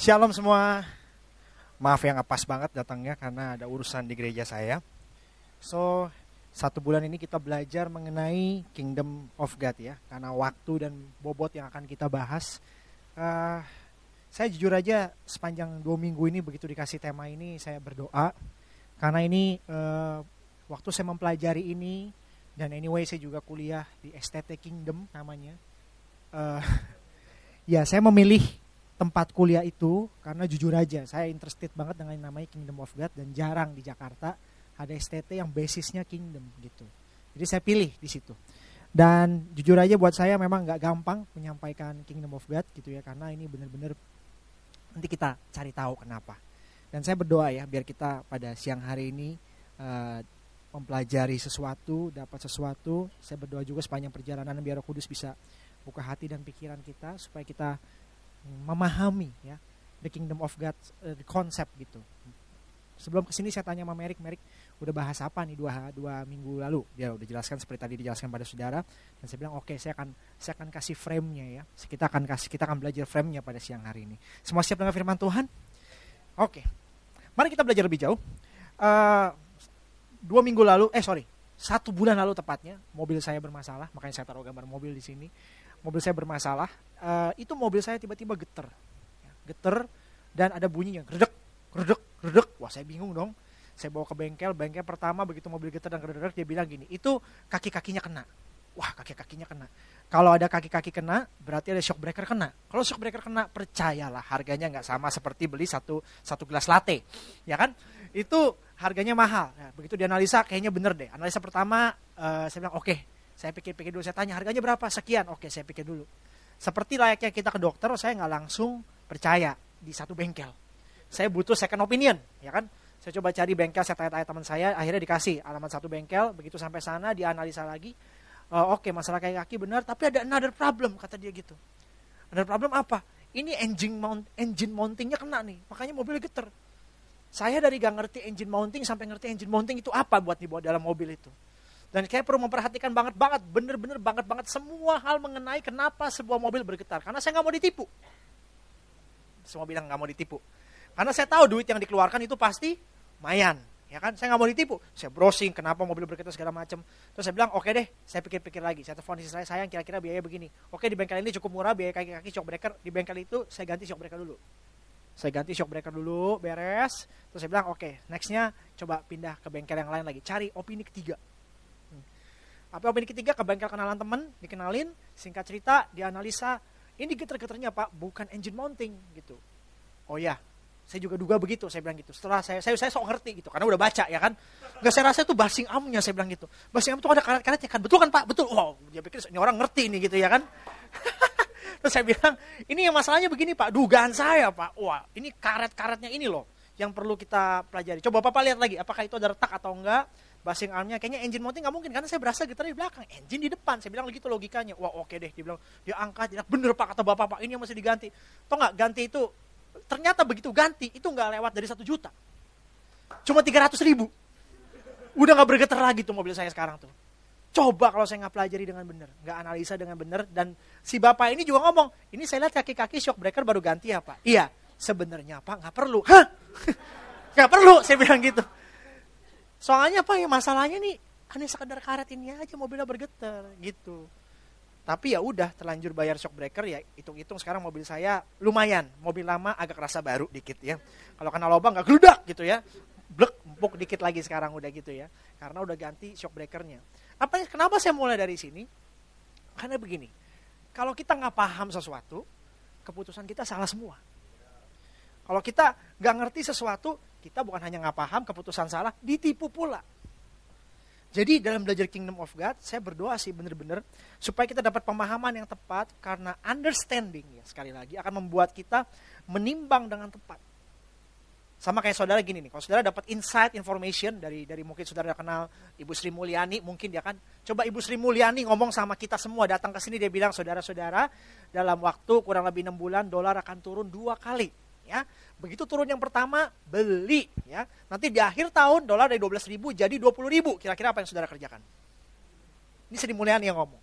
Shalom semua. Maaf yang pas banget datangnya karena ada urusan di gereja saya. So, satu bulan ini kita belajar mengenai Kingdom of God ya. Karena waktu dan bobot yang akan kita bahas. Uh, saya jujur aja sepanjang dua minggu ini begitu dikasih tema ini saya berdoa. Karena ini uh, waktu saya mempelajari ini dan anyway saya juga kuliah di Aesthetic Kingdom namanya. Uh, ya saya memilih tempat kuliah itu karena jujur aja saya interested banget dengan yang namanya Kingdom of God dan jarang di Jakarta ada STT yang basisnya Kingdom gitu. Jadi saya pilih di situ. Dan jujur aja buat saya memang nggak gampang menyampaikan Kingdom of God gitu ya karena ini benar-benar nanti kita cari tahu kenapa. Dan saya berdoa ya biar kita pada siang hari ini uh, mempelajari sesuatu, dapat sesuatu. Saya berdoa juga sepanjang perjalanan biar Roh Kudus bisa buka hati dan pikiran kita supaya kita memahami ya the kingdom of God uh, the konsep gitu. Sebelum ke sini saya tanya sama Merik Merik udah bahas apa nih dua dua minggu lalu? Dia udah jelaskan seperti tadi dijelaskan pada saudara. Dan saya bilang oke okay, saya akan saya akan kasih frame-nya ya. Kita akan kasih kita akan belajar frame-nya pada siang hari ini. Semua siap dengan firman Tuhan? Oke. Okay. mari kita belajar lebih jauh. Uh, dua minggu lalu eh sorry satu bulan lalu tepatnya mobil saya bermasalah. Makanya saya taruh gambar mobil di sini mobil saya bermasalah, uh, itu mobil saya tiba-tiba geter, ya, geter dan ada bunyinya, redek, redek, redek. Wah saya bingung dong. Saya bawa ke bengkel, bengkel pertama begitu mobil geter dan redek, dia bilang gini, itu kaki-kakinya kena. Wah kaki-kakinya kena. Kalau ada kaki-kaki kena, berarti ada shock breaker kena. Kalau shock breaker kena, percayalah harganya nggak sama seperti beli satu satu gelas latte, ya kan? Itu harganya mahal. Ya, begitu dianalisa, kayaknya bener deh. Analisa pertama, uh, saya bilang oke, okay, saya pikir-pikir dulu, saya tanya harganya berapa? Sekian. Oke, saya pikir dulu. Seperti layaknya kita ke dokter, saya nggak langsung percaya di satu bengkel. Saya butuh second opinion, ya kan? Saya coba cari bengkel, saya tanya-tanya teman saya, akhirnya dikasih alamat satu bengkel. Begitu sampai sana, dianalisa lagi. Uh, Oke, masalah kayak kaki benar, tapi ada another problem, kata dia gitu. Another problem apa? Ini engine mount, engine mountingnya kena nih, makanya mobil geter. Saya dari gak ngerti engine mounting sampai ngerti engine mounting itu apa buat dibawa dalam mobil itu. Dan kayak perlu memperhatikan banget banget, bener-bener banget banget semua hal mengenai kenapa sebuah mobil bergetar. Karena saya nggak mau ditipu. Semua bilang nggak mau ditipu. Karena saya tahu duit yang dikeluarkan itu pasti mayan. Ya kan, saya nggak mau ditipu. Saya browsing kenapa mobil bergetar segala macam. Terus saya bilang, oke okay deh, saya pikir-pikir lagi. Saya telepon istri saya, sayang kira-kira biaya begini. Oke di bengkel ini cukup murah, biaya kaki-kaki shock breaker. Di bengkel itu saya ganti shock breaker dulu. Saya ganti shock breaker dulu, beres. Terus saya bilang, oke, okay, nextnya coba pindah ke bengkel yang lain lagi. Cari opini ketiga apa opini ketiga ke bengkel kenalan temen, dikenalin, singkat cerita, dianalisa, ini geter-geternya pak, bukan engine mounting gitu. Oh ya, saya juga duga begitu, saya bilang gitu. Setelah saya, saya, saya sok ngerti gitu, karena udah baca ya kan. Gak saya rasa itu basing amnya, saya bilang gitu. Basing am itu ada karet-karetnya kan, betul kan pak, betul. Wow, dia pikir ini orang ngerti ini gitu ya kan. Terus saya bilang, ini yang masalahnya begini pak, dugaan saya pak. Wah, ini karet-karetnya ini loh, yang perlu kita pelajari. Coba Bapak lihat lagi, apakah itu ada retak atau enggak basing armnya kayaknya engine mounting nggak mungkin karena saya berasa gitar di belakang. Engine di depan saya bilang begitu logikanya. Wah oke deh dia bilang dia angkat dia bener pak kata bapak pak ini yang masih diganti. Tau nggak ganti itu ternyata begitu ganti itu nggak lewat dari satu juta. Cuma tiga ratus ribu. Udah nggak bergetar lagi tuh mobil saya sekarang tuh. Coba kalau saya nggak pelajari dengan benar nggak analisa dengan benar dan si bapak ini juga ngomong ini saya lihat kaki-kaki shock breaker baru ganti ya pak. Iya sebenarnya pak nggak perlu. Hah? Nggak perlu saya bilang gitu Soalnya apa ya masalahnya nih hanya sekedar karet ini aja mobilnya bergetar gitu. Tapi ya udah terlanjur bayar shock breaker ya hitung-hitung sekarang mobil saya lumayan. Mobil lama agak rasa baru dikit ya. Kalau kena lubang nggak geludak gitu ya. Blek empuk dikit lagi sekarang udah gitu ya. Karena udah ganti shock breakernya. Apa kenapa saya mulai dari sini? Karena begini. Kalau kita nggak paham sesuatu, keputusan kita salah semua. Kalau kita nggak ngerti sesuatu, kita bukan hanya nggak paham, keputusan salah, ditipu pula. Jadi dalam belajar Kingdom of God, saya berdoa sih benar-benar supaya kita dapat pemahaman yang tepat karena understanding ya sekali lagi akan membuat kita menimbang dengan tepat. Sama kayak saudara gini nih, kalau saudara dapat insight information dari dari mungkin saudara kenal Ibu Sri Mulyani, mungkin dia kan coba Ibu Sri Mulyani ngomong sama kita semua datang ke sini dia bilang saudara-saudara dalam waktu kurang lebih enam bulan dolar akan turun dua kali ya. Begitu turun yang pertama, beli ya. Nanti di akhir tahun dolar dari 12 ribu jadi 20 ribu. Kira-kira apa yang saudara kerjakan? Ini Sri Mulyani yang ngomong.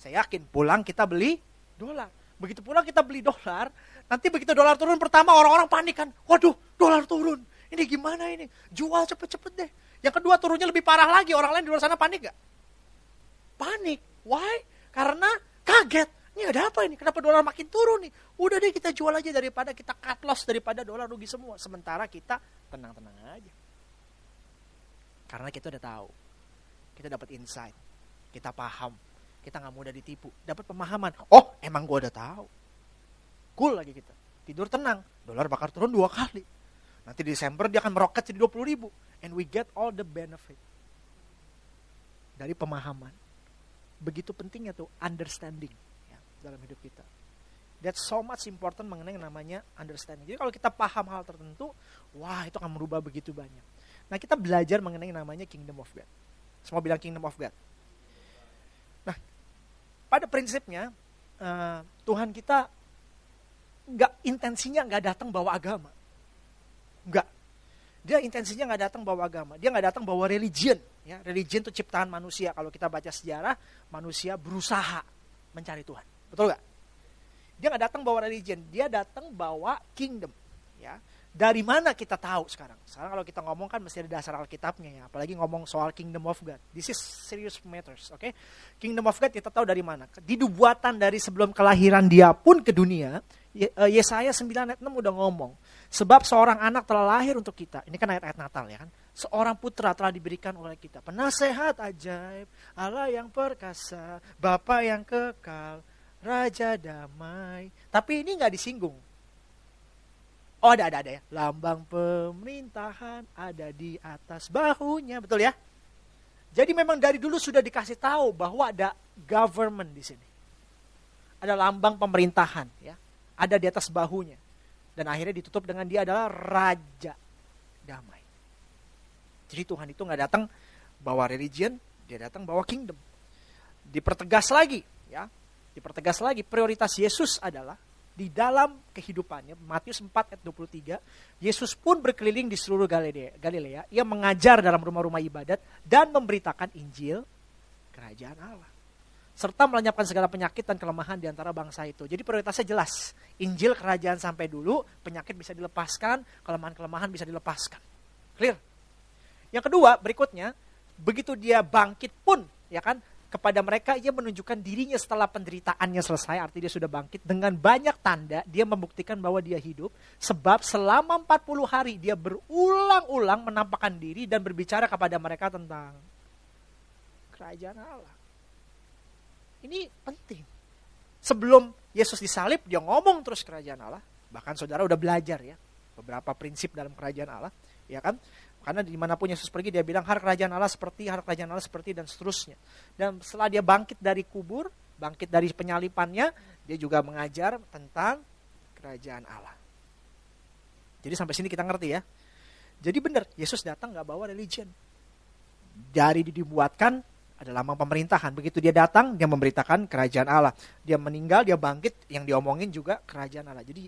Saya yakin pulang kita beli dolar. Begitu pulang kita beli dolar, Nanti begitu dolar turun pertama orang-orang panik kan. Waduh, dolar turun. Ini gimana ini? Jual cepet-cepet deh. Yang kedua turunnya lebih parah lagi. Orang lain di luar sana panik gak? Panik. Why? Karena kaget. Ini ada apa ini? Kenapa dolar makin turun nih? Udah deh kita jual aja daripada kita cut loss daripada dolar rugi semua. Sementara kita tenang-tenang aja. Karena kita udah tahu. Kita dapat insight. Kita paham. Kita nggak mudah ditipu. Dapat pemahaman. Oh, emang gue udah tahu. Cool lagi kita. Tidur tenang. Dolar bakal turun dua kali. Nanti Desember dia akan meroket jadi 20 ribu. And we get all the benefit. Dari pemahaman. Begitu pentingnya tuh understanding ya, dalam hidup kita. That's so much important mengenai yang namanya understanding. Jadi kalau kita paham hal tertentu, wah itu akan merubah begitu banyak. Nah kita belajar mengenai namanya kingdom of God. Semua bilang kingdom of God. Nah pada prinsipnya uh, Tuhan kita nggak intensinya nggak datang bawa agama. Nggak. Dia intensinya nggak datang bawa agama. Dia nggak datang bawa religion. Ya, religion itu ciptaan manusia. Kalau kita baca sejarah, manusia berusaha mencari Tuhan. Betul nggak? Dia nggak datang bawa religion. Dia datang bawa kingdom. Ya, dari mana kita tahu sekarang? Sekarang kalau kita ngomong kan mesti ada dasar Alkitabnya ya, apalagi ngomong soal Kingdom of God. This is serious matters, oke? Okay? Kingdom of God kita tahu dari mana? Di buatan dari sebelum kelahiran dia pun ke dunia, eh, Yesaya 9 ayat 6 udah ngomong. Sebab seorang anak telah lahir untuk kita. Ini kan ayat-ayat Natal ya kan? Seorang putra telah diberikan oleh kita. Penasehat ajaib, Allah yang perkasa, Bapa yang kekal, Raja damai. Tapi ini nggak disinggung Oh ada, ada, ada ya. Lambang pemerintahan ada di atas bahunya, betul ya? Jadi memang dari dulu sudah dikasih tahu bahwa ada government di sini. Ada lambang pemerintahan ya. Ada di atas bahunya. Dan akhirnya ditutup dengan dia adalah raja damai. Jadi Tuhan itu nggak datang bawa religion, dia datang bawa kingdom. Dipertegas lagi ya. Dipertegas lagi prioritas Yesus adalah di dalam kehidupannya, Matius 4 ayat 23, Yesus pun berkeliling di seluruh Galilea, Galilea. Ia mengajar dalam rumah-rumah ibadat dan memberitakan Injil kerajaan Allah. Serta melenyapkan segala penyakit dan kelemahan di antara bangsa itu. Jadi prioritasnya jelas. Injil kerajaan sampai dulu, penyakit bisa dilepaskan, kelemahan-kelemahan bisa dilepaskan. Clear? Yang kedua, berikutnya, begitu dia bangkit pun, ya kan, kepada mereka ia menunjukkan dirinya setelah penderitaannya selesai artinya dia sudah bangkit dengan banyak tanda dia membuktikan bahwa dia hidup sebab selama 40 hari dia berulang-ulang menampakkan diri dan berbicara kepada mereka tentang kerajaan Allah. Ini penting. Sebelum Yesus disalib dia ngomong terus kerajaan Allah. Bahkan saudara udah belajar ya beberapa prinsip dalam kerajaan Allah, ya kan? Karena di mana pun Yesus pergi dia bilang harta kerajaan Allah seperti, harta kerajaan Allah seperti dan seterusnya. Dan setelah dia bangkit dari kubur, bangkit dari penyalipannya, dia juga mengajar tentang kerajaan Allah. Jadi sampai sini kita ngerti ya. Jadi benar, Yesus datang nggak bawa religion. Dari dibuatkan ada lambang pemerintahan. Begitu dia datang, dia memberitakan kerajaan Allah. Dia meninggal, dia bangkit, yang diomongin juga kerajaan Allah. Jadi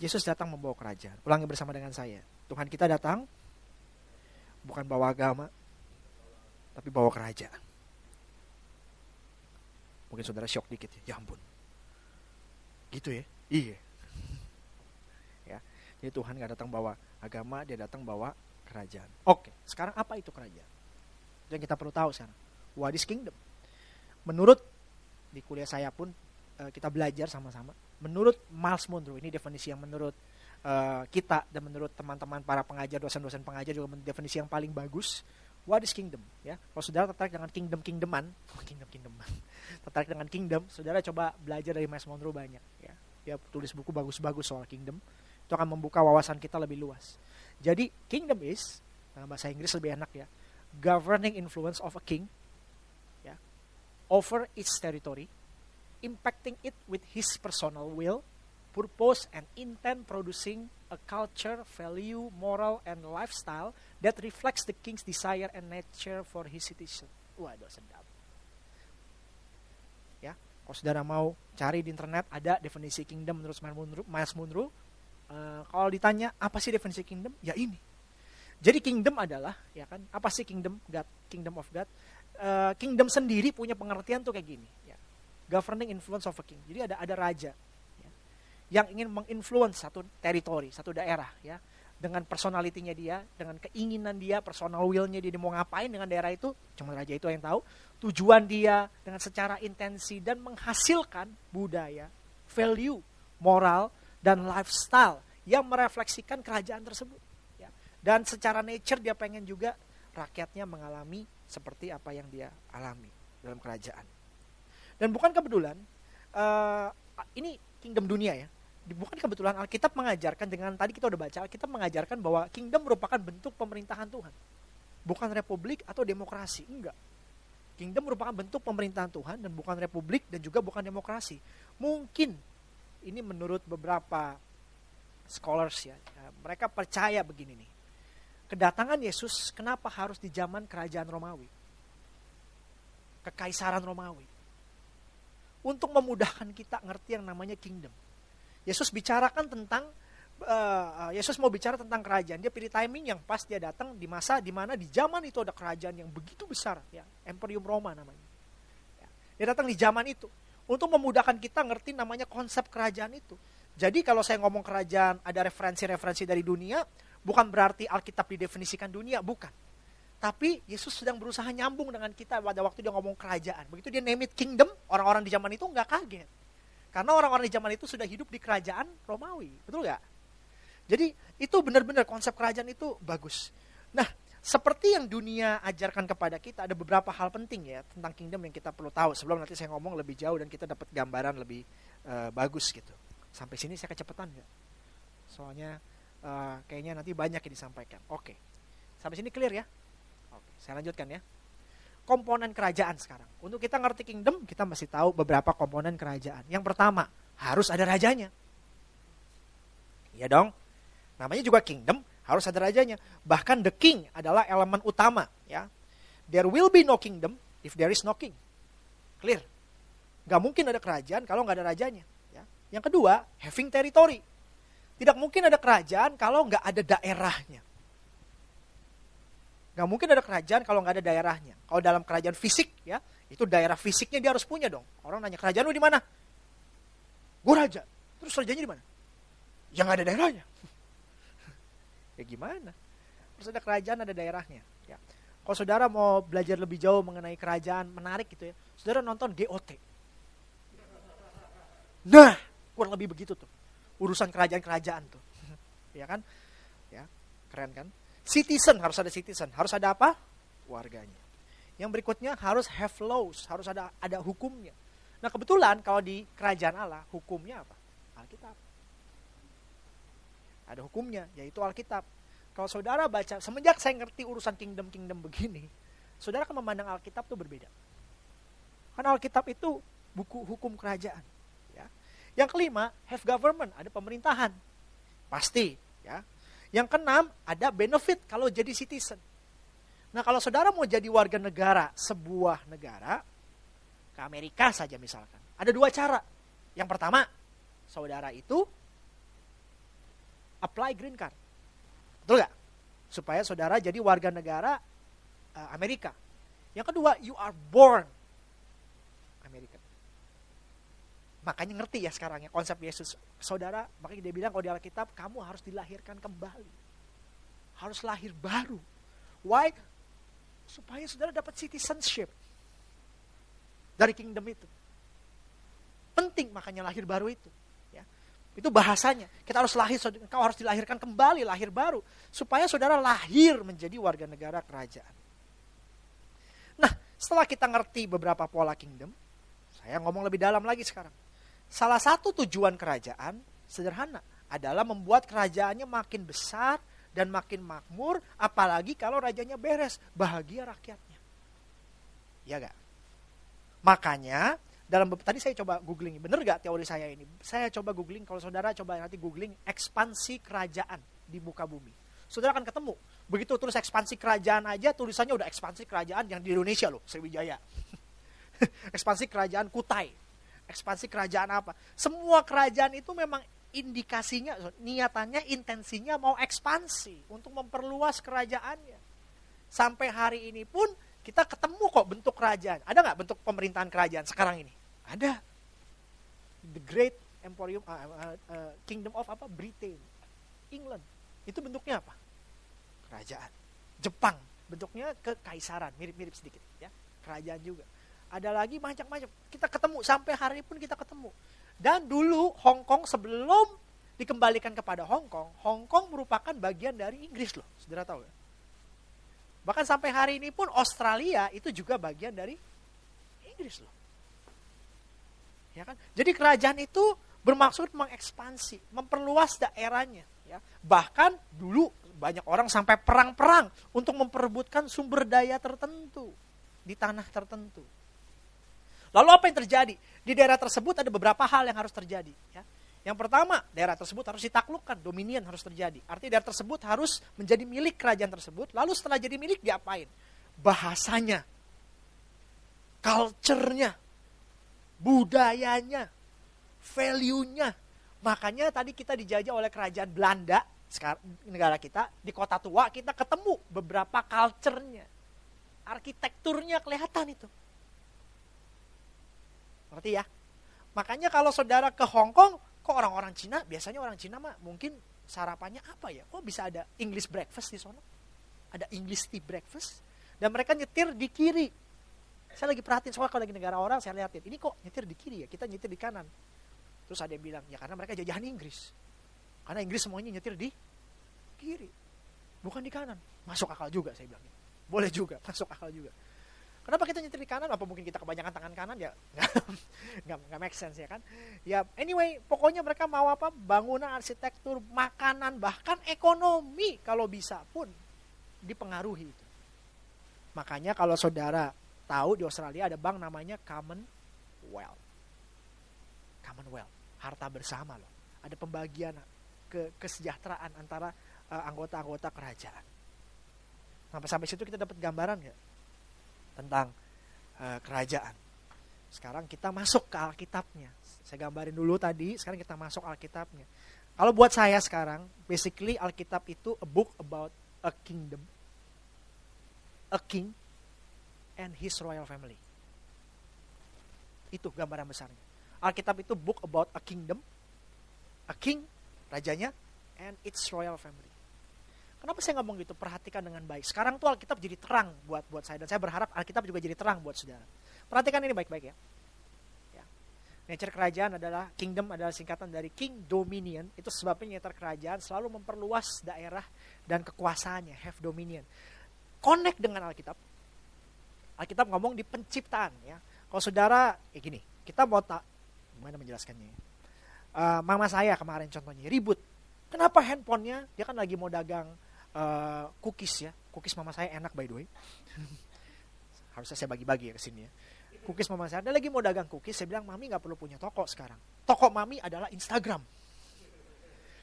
Yesus datang membawa kerajaan. Ulangi bersama dengan saya. Tuhan kita datang bukan bawa agama, tapi bawa kerajaan. Mungkin saudara shock dikit ya, ya ampun. Gitu ya? Iya. ya. Jadi Tuhan gak datang bawa agama, dia datang bawa kerajaan. Oke, sekarang apa itu kerajaan? Yang kita perlu tahu sekarang. What is kingdom? Menurut di kuliah saya pun eh, kita belajar sama-sama. Menurut Miles Monroe, ini definisi yang menurut uh, kita dan menurut teman-teman para pengajar dosen-dosen pengajar juga definisi yang paling bagus what is kingdom ya? Kalau saudara tertarik dengan kingdom kingdoman kingdom kingdoman tertarik dengan kingdom saudara coba belajar dari Miles Monroe banyak ya? Dia tulis buku bagus-bagus soal kingdom. Itu akan membuka wawasan kita lebih luas. Jadi kingdom is dalam bahasa Inggris lebih enak ya governing influence of a king ya over its territory impacting it with his personal will purpose and intent producing a culture, value, moral, and lifestyle that reflects the king's desire and nature for his citizen. Waduh, sedap. Ya, kalau saudara mau cari di internet ada definisi kingdom menurut Miles Munro. Uh, kalau ditanya apa sih definisi kingdom? Ya ini. Jadi kingdom adalah ya kan apa sih kingdom God, kingdom of God? Uh, kingdom sendiri punya pengertian tuh kayak gini. Ya. Governing influence of a king. Jadi ada ada raja yang ingin menginfluence satu teritori, satu daerah ya. Dengan personalitinya dia, dengan keinginan dia, personal willnya dia, dia mau ngapain dengan daerah itu, cuma raja itu yang tahu. Tujuan dia dengan secara intensi dan menghasilkan budaya, value, moral, dan lifestyle yang merefleksikan kerajaan tersebut. Ya. Dan secara nature dia pengen juga rakyatnya mengalami seperti apa yang dia alami dalam kerajaan. Dan bukan kebetulan, uh, ini kingdom dunia ya, bukan kebetulan Alkitab mengajarkan dengan tadi kita udah baca Alkitab mengajarkan bahwa kingdom merupakan bentuk pemerintahan Tuhan. Bukan republik atau demokrasi, enggak. Kingdom merupakan bentuk pemerintahan Tuhan dan bukan republik dan juga bukan demokrasi. Mungkin ini menurut beberapa scholars ya, ya mereka percaya begini nih. Kedatangan Yesus kenapa harus di zaman kerajaan Romawi? Kekaisaran Romawi. Untuk memudahkan kita ngerti yang namanya kingdom Yesus bicarakan tentang uh, Yesus mau bicara tentang kerajaan. Dia pilih timing yang pas dia datang di masa di mana di zaman itu ada kerajaan yang begitu besar, ya, Imperium Roma namanya. Ya. Dia datang di zaman itu untuk memudahkan kita ngerti namanya konsep kerajaan itu. Jadi kalau saya ngomong kerajaan ada referensi-referensi dari dunia, bukan berarti Alkitab didefinisikan dunia, bukan. Tapi Yesus sedang berusaha nyambung dengan kita pada waktu dia ngomong kerajaan. Begitu dia name it kingdom, orang-orang di zaman itu nggak kaget. Karena orang-orang di zaman itu sudah hidup di kerajaan Romawi. Betul nggak? Jadi itu benar-benar konsep kerajaan itu bagus. Nah, seperti yang dunia ajarkan kepada kita, ada beberapa hal penting ya tentang kingdom yang kita perlu tahu. Sebelum nanti saya ngomong lebih jauh dan kita dapat gambaran lebih uh, bagus gitu. Sampai sini saya kecepatan nggak? Soalnya uh, kayaknya nanti banyak yang disampaikan. Oke, sampai sini clear ya? Oke, saya lanjutkan ya komponen kerajaan sekarang. Untuk kita ngerti kingdom, kita mesti tahu beberapa komponen kerajaan. Yang pertama, harus ada rajanya. Iya dong. Namanya juga kingdom, harus ada rajanya. Bahkan the king adalah elemen utama, ya. There will be no kingdom if there is no king. Clear? Gak mungkin ada kerajaan kalau nggak ada rajanya. Ya. Yang kedua, having territory. Tidak mungkin ada kerajaan kalau nggak ada daerahnya. Gak mungkin ada kerajaan kalau nggak ada daerahnya. Kalau dalam kerajaan fisik ya, itu daerah fisiknya dia harus punya dong. Orang nanya kerajaan lu di mana? Gue raja. Terus rajanya di mana? Yang nggak ada daerahnya. ya gimana? Terus ada kerajaan ada daerahnya. Ya. Kalau saudara mau belajar lebih jauh mengenai kerajaan menarik gitu ya, saudara nonton GOT. Nah, kurang lebih begitu tuh. Urusan kerajaan-kerajaan tuh. ya kan? Ya, keren kan? Citizen, harus ada citizen. Harus ada apa? Warganya. Yang berikutnya harus have laws, harus ada ada hukumnya. Nah kebetulan kalau di kerajaan Allah, hukumnya apa? Alkitab. Ada hukumnya, yaitu Alkitab. Kalau saudara baca, semenjak saya ngerti urusan kingdom-kingdom begini, saudara akan memandang Alkitab itu berbeda. Karena Alkitab itu buku hukum kerajaan. Ya. Yang kelima, have government, ada pemerintahan. Pasti, ya. Yang keenam, ada benefit kalau jadi citizen. Nah, kalau saudara mau jadi warga negara sebuah negara, ke Amerika saja misalkan, ada dua cara. Yang pertama, saudara itu apply green card. Betul gak? Supaya saudara jadi warga negara uh, Amerika. Yang kedua, you are born Makanya ngerti ya sekarang ya konsep Yesus. Saudara, makanya dia bilang kalau di Alkitab kamu harus dilahirkan kembali. Harus lahir baru. Why? Supaya saudara dapat citizenship dari kingdom itu. Penting makanya lahir baru itu. Ya. Itu bahasanya. Kita harus lahir, kau harus dilahirkan kembali, lahir baru. Supaya saudara lahir menjadi warga negara kerajaan. Nah, setelah kita ngerti beberapa pola kingdom, saya ngomong lebih dalam lagi sekarang. Salah satu tujuan kerajaan sederhana adalah membuat kerajaannya makin besar dan makin makmur, apalagi kalau rajanya beres, bahagia rakyatnya. Ya gak? Makanya dalam tadi saya coba googling, bener gak teori saya ini? Saya coba googling, kalau saudara coba nanti googling ekspansi kerajaan di muka bumi. Saudara akan ketemu. Begitu tulis ekspansi kerajaan aja, tulisannya udah ekspansi kerajaan yang di Indonesia loh, Sriwijaya. ekspansi kerajaan Kutai ekspansi kerajaan apa. Semua kerajaan itu memang indikasinya, niatannya, intensinya mau ekspansi untuk memperluas kerajaannya. Sampai hari ini pun kita ketemu kok bentuk kerajaan. Ada nggak bentuk pemerintahan kerajaan sekarang ini? Ada. The Great Emporium uh, uh, uh, Kingdom of apa Britain England itu bentuknya apa kerajaan Jepang bentuknya kekaisaran mirip-mirip sedikit ya kerajaan juga ada lagi macam-macam. Kita ketemu sampai hari pun kita ketemu. Dan dulu Hong Kong sebelum dikembalikan kepada Hong Kong Hong Kong merupakan bagian dari Inggris loh saudara tahu ya? Bahkan sampai hari ini pun Australia itu juga bagian dari Inggris loh. Ya kan? Jadi kerajaan itu bermaksud mengekspansi memperluas daerahnya ya. Bahkan dulu banyak orang sampai perang-perang untuk memperebutkan sumber daya tertentu di tanah tertentu. Lalu apa yang terjadi? Di daerah tersebut ada beberapa hal yang harus terjadi. Ya. Yang pertama, daerah tersebut harus ditaklukkan, dominion harus terjadi. Artinya daerah tersebut harus menjadi milik kerajaan tersebut. Lalu setelah jadi milik diapain? Bahasanya, culture-nya, budayanya, value-nya. Makanya tadi kita dijajah oleh kerajaan Belanda negara kita di kota tua kita ketemu beberapa culture-nya. Arsitekturnya kelihatan itu. Ngerti ya? Makanya kalau saudara ke Hong Kong, kok orang-orang Cina, biasanya orang Cina mah mungkin sarapannya apa ya? Kok bisa ada English breakfast di sana? Ada English tea breakfast. Dan mereka nyetir di kiri. Saya lagi perhatiin, soalnya kalau lagi negara orang, saya lihatin. Ini kok nyetir di kiri ya? Kita nyetir di kanan. Terus ada yang bilang, ya karena mereka jajahan Inggris. Karena Inggris semuanya nyetir di kiri. Bukan di kanan. Masuk akal juga saya bilang. Boleh juga, masuk akal juga. Kenapa kita nyetir di kanan? Apa mungkin kita kebanyakan tangan kanan? Ya nggak nggak make sense ya kan? Ya anyway, pokoknya mereka mau apa? Bangunan, arsitektur, makanan, bahkan ekonomi kalau bisa pun dipengaruhi itu. Makanya kalau saudara tahu di Australia ada bank namanya Commonwealth. Commonwealth, harta bersama loh. Ada pembagian ke kesejahteraan antara uh, anggota-anggota kerajaan. Sampai sampai situ kita dapat gambaran nggak tentang uh, kerajaan. Sekarang kita masuk ke Alkitabnya. Saya gambarin dulu tadi, sekarang kita masuk Alkitabnya. Kalau buat saya sekarang, basically Alkitab itu a book about a kingdom, a king, and his royal family. Itu gambaran besarnya. Alkitab itu book about a kingdom, a king rajanya, and its royal family. Kenapa saya ngomong gitu? Perhatikan dengan baik. Sekarang tuh Alkitab jadi terang buat buat saya dan saya berharap Alkitab juga jadi terang buat saudara. Perhatikan ini baik-baik ya. ya. Nature kerajaan adalah kingdom adalah singkatan dari king dominion. Itu sebabnya nature kerajaan selalu memperluas daerah dan kekuasaannya, have dominion. Connect dengan Alkitab. Alkitab ngomong di penciptaan ya. Kalau saudara kayak gini, kita mau tak gimana menjelaskannya? Ya? uh, mama saya kemarin contohnya ribut. Kenapa handphonenya? Dia kan lagi mau dagang uh, cookies ya. Cookies mama saya enak by the way. Harusnya saya bagi-bagi ya ke sini ya. Cookies mama saya, dia lagi mau dagang cookies. Saya bilang, mami nggak perlu punya toko sekarang. Toko mami adalah Instagram.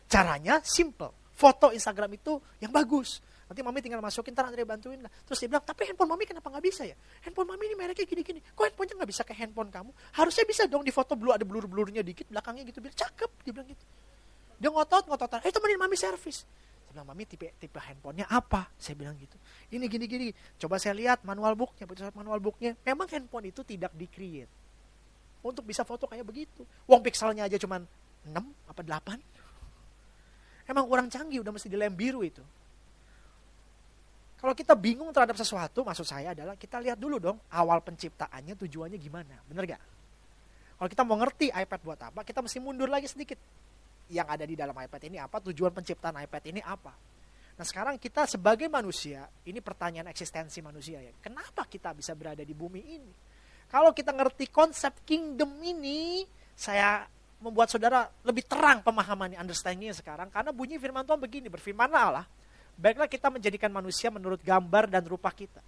Caranya simple. Foto Instagram itu yang bagus. Nanti mami tinggal masukin, ntar Andre bantuin lah. Terus dia bilang, tapi handphone mami kenapa nggak bisa ya? Handphone mami ini mereknya gini-gini. Kok handphonenya nggak bisa kayak handphone kamu? Harusnya bisa dong di foto blue ada blur-blurnya dikit, belakangnya gitu. Biar cakep, dia bilang gitu. Dia ngotot, ngototan, eh temenin mami servis. Saya bilang, mami tipe, tipe handphonenya apa? Saya bilang gitu. Ini gini-gini. Coba saya lihat manual booknya, manual booknya. Memang handphone itu tidak di-create. Untuk bisa foto kayak begitu. Wong pixelnya aja cuman 6 apa 8. Emang kurang canggih, udah mesti dilem biru itu. Kalau kita bingung terhadap sesuatu, maksud saya adalah kita lihat dulu dong awal penciptaannya tujuannya gimana, bener gak? Kalau kita mau ngerti iPad buat apa, kita mesti mundur lagi sedikit. Yang ada di dalam iPad ini apa, tujuan penciptaan iPad ini apa. Nah sekarang kita sebagai manusia, ini pertanyaan eksistensi manusia ya. Kenapa kita bisa berada di bumi ini? Kalau kita ngerti konsep kingdom ini, saya membuat saudara lebih terang pemahamannya, understandingnya sekarang. Karena bunyi firman Tuhan begini, berfirmanlah Allah, Baiklah kita menjadikan manusia menurut gambar dan rupa kita.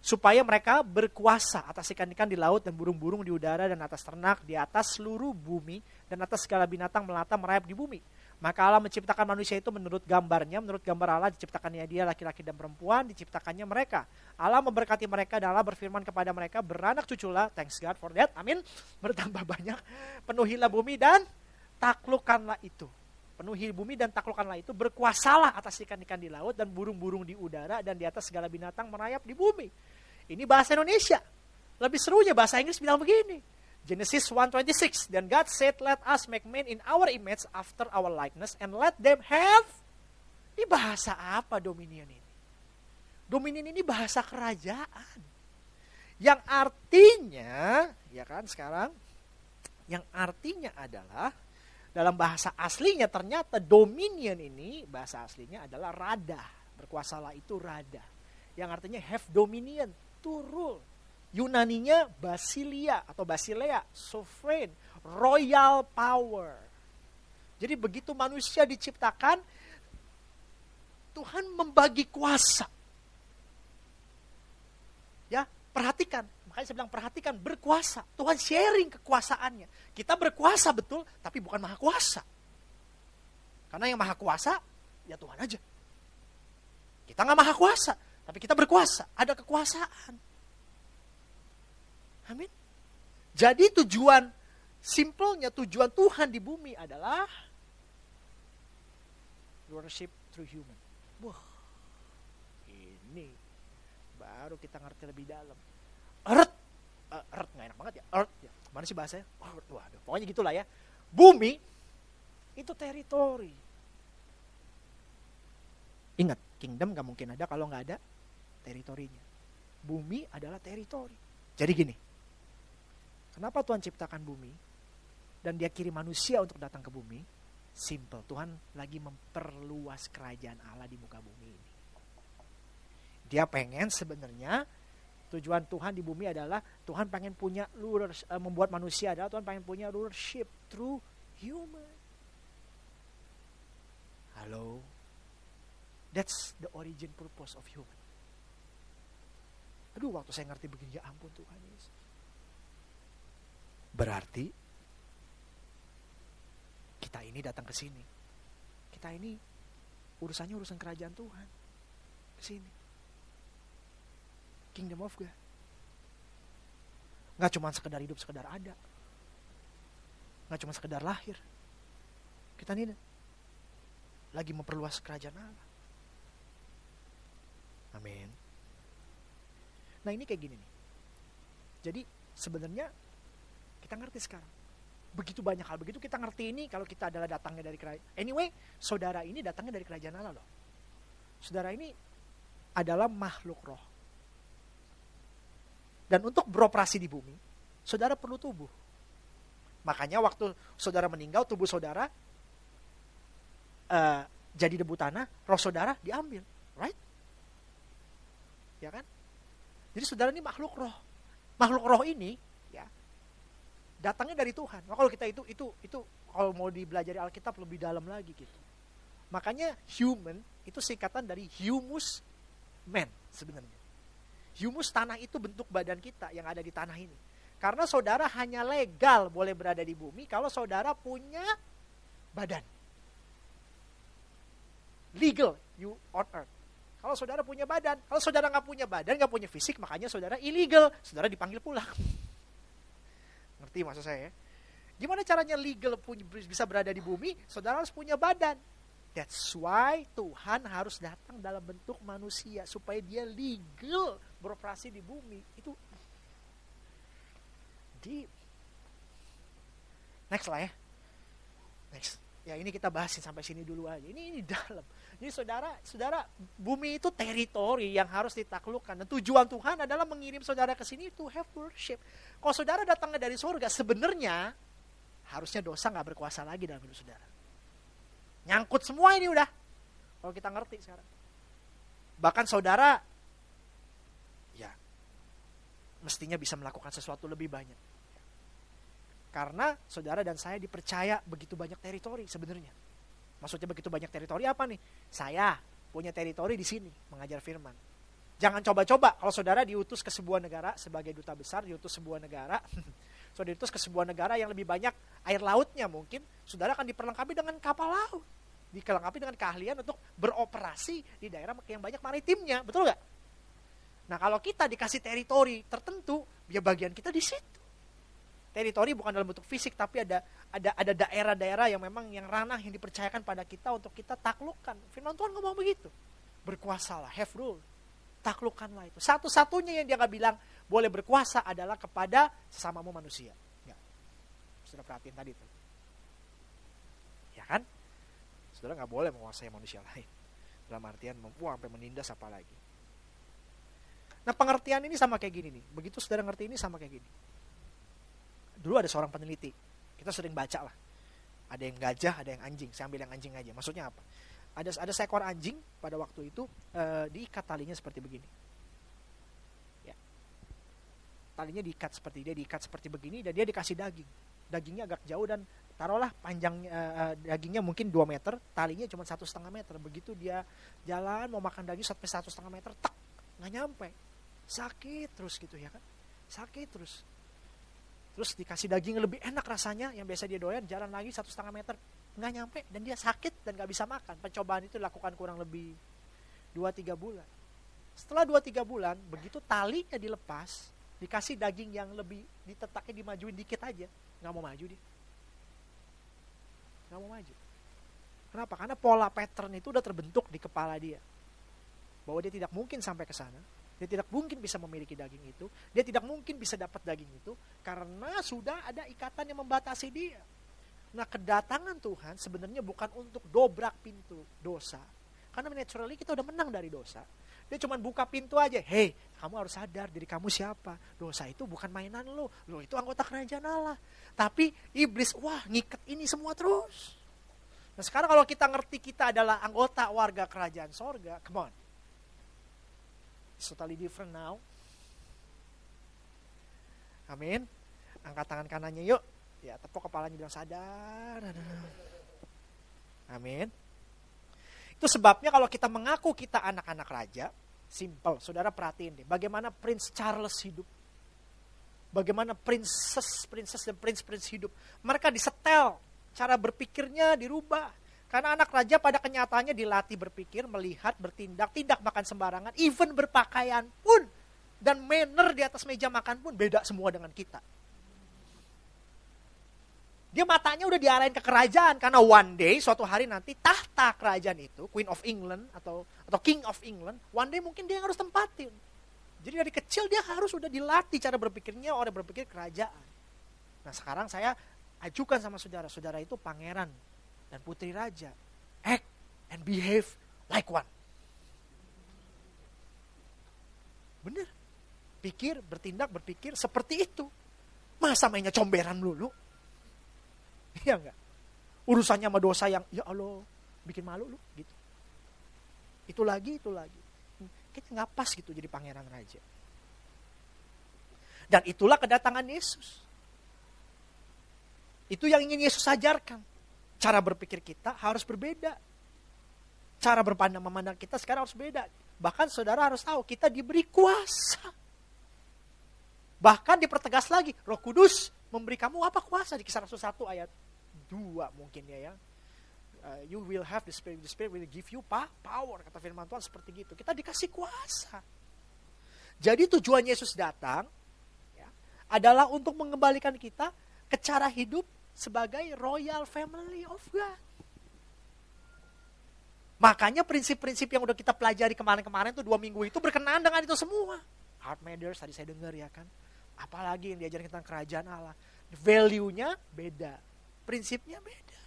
Ya, supaya mereka berkuasa atas ikan-ikan di laut dan burung-burung di udara dan atas ternak di atas seluruh bumi dan atas segala binatang melata merayap di bumi. Maka Allah menciptakan manusia itu menurut gambarnya, menurut gambar Allah diciptakannya dia laki-laki dan perempuan, diciptakannya mereka. Allah memberkati mereka dan Allah berfirman kepada mereka, beranak cuculah, thanks God for that, amin. Bertambah banyak, penuhilah bumi dan taklukkanlah itu penuhi bumi dan taklukkanlah itu, berkuasalah atas ikan-ikan di laut dan burung-burung di udara dan di atas segala binatang merayap di bumi. Ini bahasa Indonesia. Lebih serunya bahasa Inggris bilang begini. Genesis 1:26. Dan God said, "Let us make man in our image after our likeness and let them have." Ini bahasa apa dominion ini? Dominion ini bahasa kerajaan. Yang artinya, ya kan sekarang, yang artinya adalah dalam bahasa aslinya ternyata dominion ini bahasa aslinya adalah rada. Berkuasalah itu rada. Yang artinya have dominion, to rule. Yunaninya basilia atau basilea, sovereign, royal power. Jadi begitu manusia diciptakan, Tuhan membagi kuasa. Ya, perhatikan. Makanya saya bilang perhatikan, berkuasa. Tuhan sharing kekuasaannya. Kita berkuasa betul, tapi bukan maha kuasa. Karena yang maha kuasa, ya Tuhan aja. Kita nggak maha kuasa, tapi kita berkuasa. Ada kekuasaan. Amin. Jadi tujuan, simpelnya tujuan Tuhan di bumi adalah worship through human. Wah, ini baru kita ngerti lebih dalam. Earth, uh, earth nggak enak banget ya, earth, ya. mana sih bahasanya? Earth, waduh, pokoknya gitulah ya. Bumi itu teritori. Ingat, kingdom gak mungkin ada kalau nggak ada teritorinya. Bumi adalah teritori. Jadi gini, kenapa Tuhan ciptakan bumi dan dia kirim manusia untuk datang ke bumi? Simple, Tuhan lagi memperluas kerajaan Allah di muka bumi ini. Dia pengen sebenarnya tujuan Tuhan di bumi adalah Tuhan pengen punya rulers, uh, membuat manusia adalah Tuhan pengen punya rulership through human. Halo. That's the origin purpose of human. Aduh, waktu saya ngerti begini, ya ampun Tuhan Yesus. Berarti kita ini datang ke sini. Kita ini urusannya urusan kerajaan Tuhan. Ke sini kingdom of God. Nggak cuma sekedar hidup, sekedar ada. Nggak cuma sekedar lahir. Kita ini lagi memperluas kerajaan Allah. Amin. Nah ini kayak gini nih. Jadi sebenarnya kita ngerti sekarang. Begitu banyak hal. Begitu kita ngerti ini kalau kita adalah datangnya dari kerajaan. Anyway, saudara ini datangnya dari kerajaan Allah loh. Saudara ini adalah makhluk roh. Dan untuk beroperasi di bumi, saudara perlu tubuh. Makanya waktu saudara meninggal, tubuh saudara uh, jadi debu tanah, roh saudara diambil, right? Ya kan? Jadi saudara ini makhluk roh. Makhluk roh ini, ya, datangnya dari Tuhan. Nah, kalau kita itu itu itu kalau mau dibelajari Alkitab lebih dalam lagi gitu. Makanya human itu singkatan dari humus man sebenarnya. Humus tanah itu bentuk badan kita yang ada di tanah ini. Karena saudara hanya legal boleh berada di bumi kalau saudara punya badan. Legal you on earth. Kalau saudara punya badan, kalau saudara nggak punya badan, nggak punya fisik, makanya saudara illegal, saudara dipanggil pulang. Ngerti maksud saya? Ya? Gimana caranya legal punya, bisa berada di bumi? Saudara harus punya badan. That's why Tuhan harus datang dalam bentuk manusia supaya dia legal beroperasi di bumi itu deep. Next lah ya. Next. Ya ini kita bahasin sampai sini dulu aja. Ini ini dalam. Jadi saudara, saudara, bumi itu teritori yang harus ditaklukkan. Dan tujuan Tuhan adalah mengirim saudara ke sini to have worship. Kalau saudara datangnya dari surga, sebenarnya harusnya dosa nggak berkuasa lagi dalam hidup saudara. Nyangkut semua ini udah. Kalau kita ngerti sekarang. Bahkan saudara mestinya bisa melakukan sesuatu lebih banyak. Karena saudara dan saya dipercaya begitu banyak teritori sebenarnya. Maksudnya begitu banyak teritori apa nih? Saya punya teritori di sini mengajar firman. Jangan coba-coba kalau saudara diutus ke sebuah negara sebagai duta besar, diutus sebuah negara, saudara diutus ke sebuah negara yang lebih banyak air lautnya mungkin, saudara akan diperlengkapi dengan kapal laut. Dikelengkapi dengan keahlian untuk beroperasi di daerah yang banyak maritimnya, betul nggak? Nah kalau kita dikasih teritori tertentu, ya bagian kita di situ. Teritori bukan dalam bentuk fisik, tapi ada ada ada daerah-daerah yang memang yang ranah yang dipercayakan pada kita untuk kita taklukkan. Firman Tuhan ngomong begitu. Berkuasalah, have rule. Taklukkanlah itu. Satu-satunya yang dia nggak bilang boleh berkuasa adalah kepada sesamamu manusia. Ya. Sudah perhatiin tadi tuh. Ya kan? Saudara nggak boleh menguasai manusia lain. Dalam artian, wah sampai menindas apa lagi. Nah pengertian ini sama kayak gini nih. Begitu saudara ngerti ini sama kayak gini. Dulu ada seorang peneliti. Kita sering baca lah. Ada yang gajah, ada yang anjing. Saya ambil yang anjing aja. Maksudnya apa? Ada ada seekor anjing pada waktu itu e, diikat talinya seperti begini. Ya. Talinya diikat seperti dia diikat seperti begini dan dia dikasih daging. Dagingnya agak jauh dan taruhlah panjang e, dagingnya mungkin 2 meter, talinya cuma satu setengah meter. Begitu dia jalan mau makan daging sampai satu setengah meter, tak nggak nyampe sakit terus gitu ya kan sakit terus terus dikasih daging lebih enak rasanya yang biasa dia doyan jalan lagi satu setengah meter nggak nyampe. Dan dia sakit dan nggak bisa makan. Pencobaan itu dilakukan kurang lebih dua tiga bulan. Setelah dua tiga bulan begitu talinya dilepas dikasih daging yang lebih ditetaknya dimajuin dikit aja nggak mau maju dia. Nggak mau maju. Kenapa? Karena pola pattern itu udah terbentuk di kepala dia. Bahwa dia tidak mungkin sampai ke sana dia tidak mungkin bisa memiliki daging itu. Dia tidak mungkin bisa dapat daging itu karena sudah ada ikatan yang membatasi dia. Nah, kedatangan Tuhan sebenarnya bukan untuk dobrak pintu dosa. Karena naturally kita udah menang dari dosa. Dia cuma buka pintu aja. Hei, kamu harus sadar diri kamu siapa. Dosa itu bukan mainan lo. Lo itu anggota kerajaan Allah. Tapi iblis, wah ngikat ini semua terus. Nah sekarang kalau kita ngerti kita adalah anggota warga kerajaan sorga, come on. It's totally different now. Amin. Angkat tangan kanannya yuk. Ya, tepuk kepalanya bilang sadar. Amin. Itu sebabnya kalau kita mengaku kita anak-anak raja, simple. Saudara perhatiin deh, bagaimana Prince Charles hidup. Bagaimana princess, princess dan prince-prince hidup. Mereka disetel, cara berpikirnya dirubah. Karena anak raja pada kenyataannya dilatih berpikir, melihat, bertindak, tidak makan sembarangan, even berpakaian pun. Dan manner di atas meja makan pun beda semua dengan kita. Dia matanya udah diarahin ke kerajaan karena one day suatu hari nanti tahta kerajaan itu Queen of England atau atau King of England one day mungkin dia yang harus tempatin. Jadi dari kecil dia harus sudah dilatih cara berpikirnya orang berpikir kerajaan. Nah sekarang saya ajukan sama saudara, saudara itu pangeran dan putri raja. Act and behave like one. Bener. Pikir, bertindak, berpikir seperti itu. Masa mainnya comberan dulu? Iya enggak? Urusannya sama dosa yang, ya Allah, bikin malu lu, gitu. Itu lagi, itu lagi. Kita nggak pas gitu jadi pangeran raja. Dan itulah kedatangan Yesus. Itu yang ingin Yesus ajarkan cara berpikir kita harus berbeda. Cara berpandang memandang kita sekarang harus beda. Bahkan saudara harus tahu kita diberi kuasa. Bahkan dipertegas lagi, Roh Kudus memberi kamu apa kuasa di kisah Rasul 1 ayat 2 mungkin ya ya. Uh, you will have the spirit, the spirit will give you power kata firman Tuhan seperti gitu. Kita dikasih kuasa. Jadi tujuan Yesus datang ya, adalah untuk mengembalikan kita ke cara hidup sebagai royal family of God. Makanya prinsip-prinsip yang udah kita pelajari kemarin-kemarin tuh dua minggu itu berkenaan dengan itu semua. Heart matters tadi saya dengar ya kan. Apalagi yang diajarin tentang kerajaan Allah. Value-nya beda. Prinsipnya beda.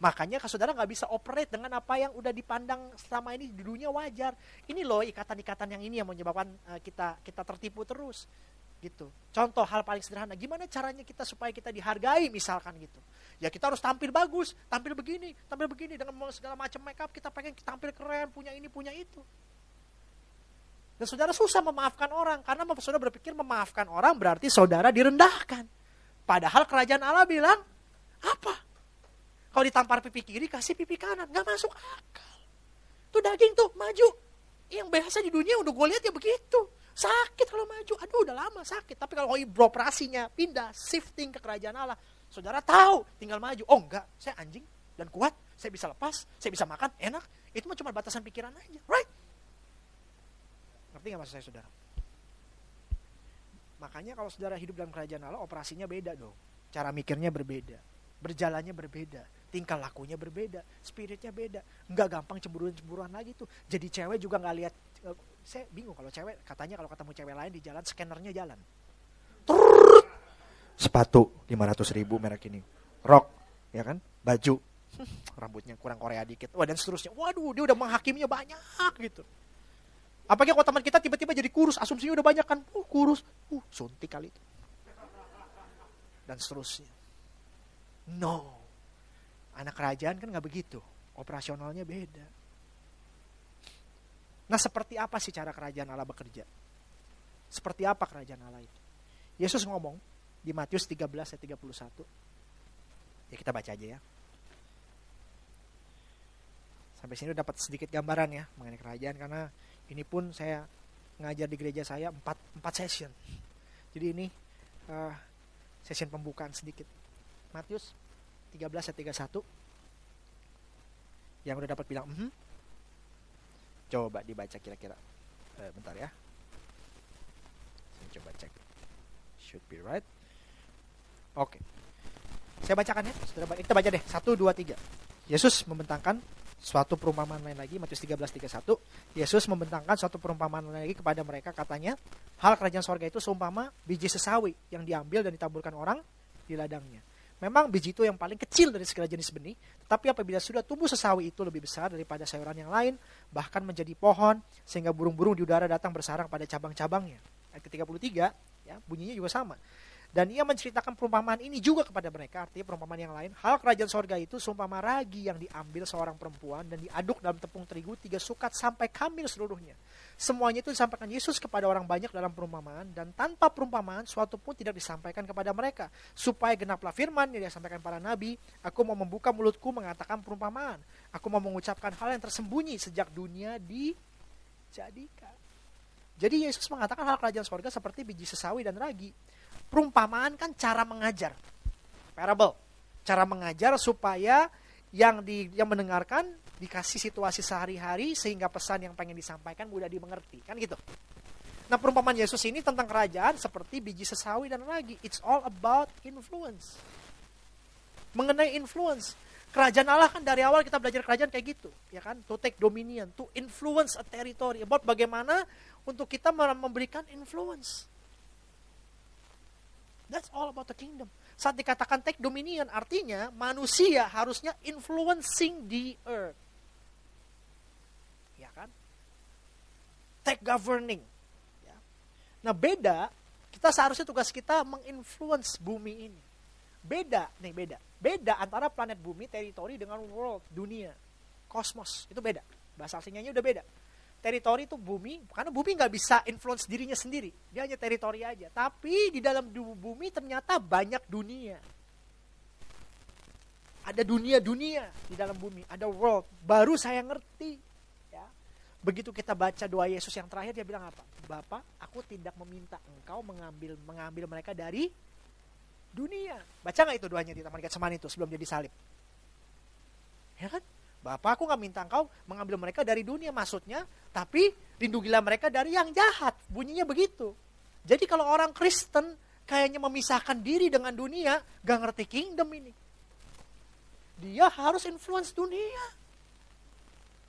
Makanya saudara nggak bisa operate dengan apa yang udah dipandang selama ini di dunia wajar. Ini loh ikatan-ikatan yang ini yang menyebabkan uh, kita kita tertipu terus gitu. Contoh hal paling sederhana, gimana caranya kita supaya kita dihargai misalkan gitu. Ya kita harus tampil bagus, tampil begini, tampil begini dengan segala macam make up kita pengen tampil keren, punya ini, punya itu. Dan saudara susah memaafkan orang karena saudara berpikir memaafkan orang berarti saudara direndahkan. Padahal kerajaan Allah bilang apa? Kalau ditampar pipi kiri kasih pipi kanan, nggak masuk akal. Tuh daging tuh maju. Yang biasa di dunia udah gue lihat ya begitu Sakit kalau maju. Aduh udah lama sakit. Tapi kalau beroperasinya pindah, shifting ke kerajaan Allah. Saudara tahu tinggal maju. Oh enggak, saya anjing dan kuat. Saya bisa lepas, saya bisa makan, enak. Itu cuma batasan pikiran aja. Right? Ngerti gak maksud saya saudara? Makanya kalau saudara hidup dalam kerajaan Allah, operasinya beda dong. Cara mikirnya berbeda. Berjalannya berbeda tingkah lakunya berbeda, spiritnya beda, nggak gampang cemburuan-cemburuan lagi tuh. Jadi cewek juga nggak lihat, uh, saya bingung kalau cewek katanya kalau ketemu cewek lain di jalan scannernya jalan, Trrr, sepatu 500 ribu merek ini, rok, ya kan, baju, rambutnya kurang Korea dikit, wah dan seterusnya. Waduh, dia udah menghakiminya banyak gitu. Apalagi kalau teman kita tiba-tiba jadi kurus, asumsinya udah banyak kan, uh kurus, uh suntik kali itu. Dan seterusnya. No, anak kerajaan kan nggak begitu, operasionalnya beda. Nah seperti apa sih cara kerajaan Allah bekerja? Seperti apa kerajaan Allah itu? Yesus ngomong di Matius 13 ayat 31. Ya kita baca aja ya. Sampai sini dapat sedikit gambaran ya mengenai kerajaan karena ini pun saya ngajar di gereja saya 4, 4 session. Jadi ini uh, session pembukaan sedikit. Matius 13 ayat 31. Yang udah dapat bilang, mm -hmm. Coba dibaca kira-kira. Uh, bentar ya. Saya coba cek. Should be right. Oke. Okay. Saya bacakan ya. Baca. Kita baca deh. Satu, dua, tiga. Yesus membentangkan suatu perumpamaan lain lagi Matius 13 31 Yesus membentangkan suatu perumpamaan lain lagi kepada mereka katanya hal kerajaan sorga itu seumpama biji sesawi yang diambil dan ditaburkan orang di ladangnya memang biji itu yang paling kecil dari segala jenis benih tetapi apabila sudah tumbuh sesawi itu lebih besar daripada sayuran yang lain bahkan menjadi pohon sehingga burung-burung di udara datang bersarang pada cabang-cabangnya. Ayat ke-33 ya bunyinya juga sama dan ia menceritakan perumpamaan ini juga kepada mereka, artinya perumpamaan yang lain. Hal kerajaan sorga itu seumpama ragi yang diambil seorang perempuan dan diaduk dalam tepung terigu tiga sukat sampai kamil seluruhnya. Semuanya itu disampaikan Yesus kepada orang banyak dalam perumpamaan dan tanpa perumpamaan suatu pun tidak disampaikan kepada mereka. Supaya genaplah firman yang disampaikan para nabi, aku mau membuka mulutku mengatakan perumpamaan. Aku mau mengucapkan hal yang tersembunyi sejak dunia dijadikan. Jadi Yesus mengatakan hal kerajaan sorga seperti biji sesawi dan ragi perumpamaan kan cara mengajar. Parable. Cara mengajar supaya yang di yang mendengarkan dikasih situasi sehari-hari sehingga pesan yang pengen disampaikan mudah dimengerti. Kan gitu. Nah perumpamaan Yesus ini tentang kerajaan seperti biji sesawi dan ragi. It's all about influence. Mengenai influence. Kerajaan Allah kan dari awal kita belajar kerajaan kayak gitu, ya kan? To take dominion, to influence a territory. About bagaimana untuk kita memberikan influence. That's all about the kingdom. Saat dikatakan take dominion, artinya manusia harusnya influencing the earth. Ya kan? Take governing. Ya. Nah beda, kita seharusnya tugas kita menginfluence bumi ini. Beda, nih beda. Beda antara planet bumi, teritori dengan world, dunia, kosmos. Itu beda. Bahasa aslinya udah beda teritori itu bumi, karena bumi nggak bisa influence dirinya sendiri. Dia hanya teritori aja. Tapi di dalam bumi ternyata banyak dunia. Ada dunia-dunia di dalam bumi, ada world. Baru saya ngerti. Ya. Begitu kita baca doa Yesus yang terakhir, dia bilang apa? Bapak, aku tidak meminta engkau mengambil mengambil mereka dari dunia. Baca nggak itu doanya di Taman Getsemani itu sebelum jadi salib? Ya kan? Bapak aku nggak minta engkau mengambil mereka dari dunia maksudnya, tapi lindungilah mereka dari yang jahat. Bunyinya begitu. Jadi kalau orang Kristen kayaknya memisahkan diri dengan dunia, gak ngerti kingdom ini. Dia harus influence dunia.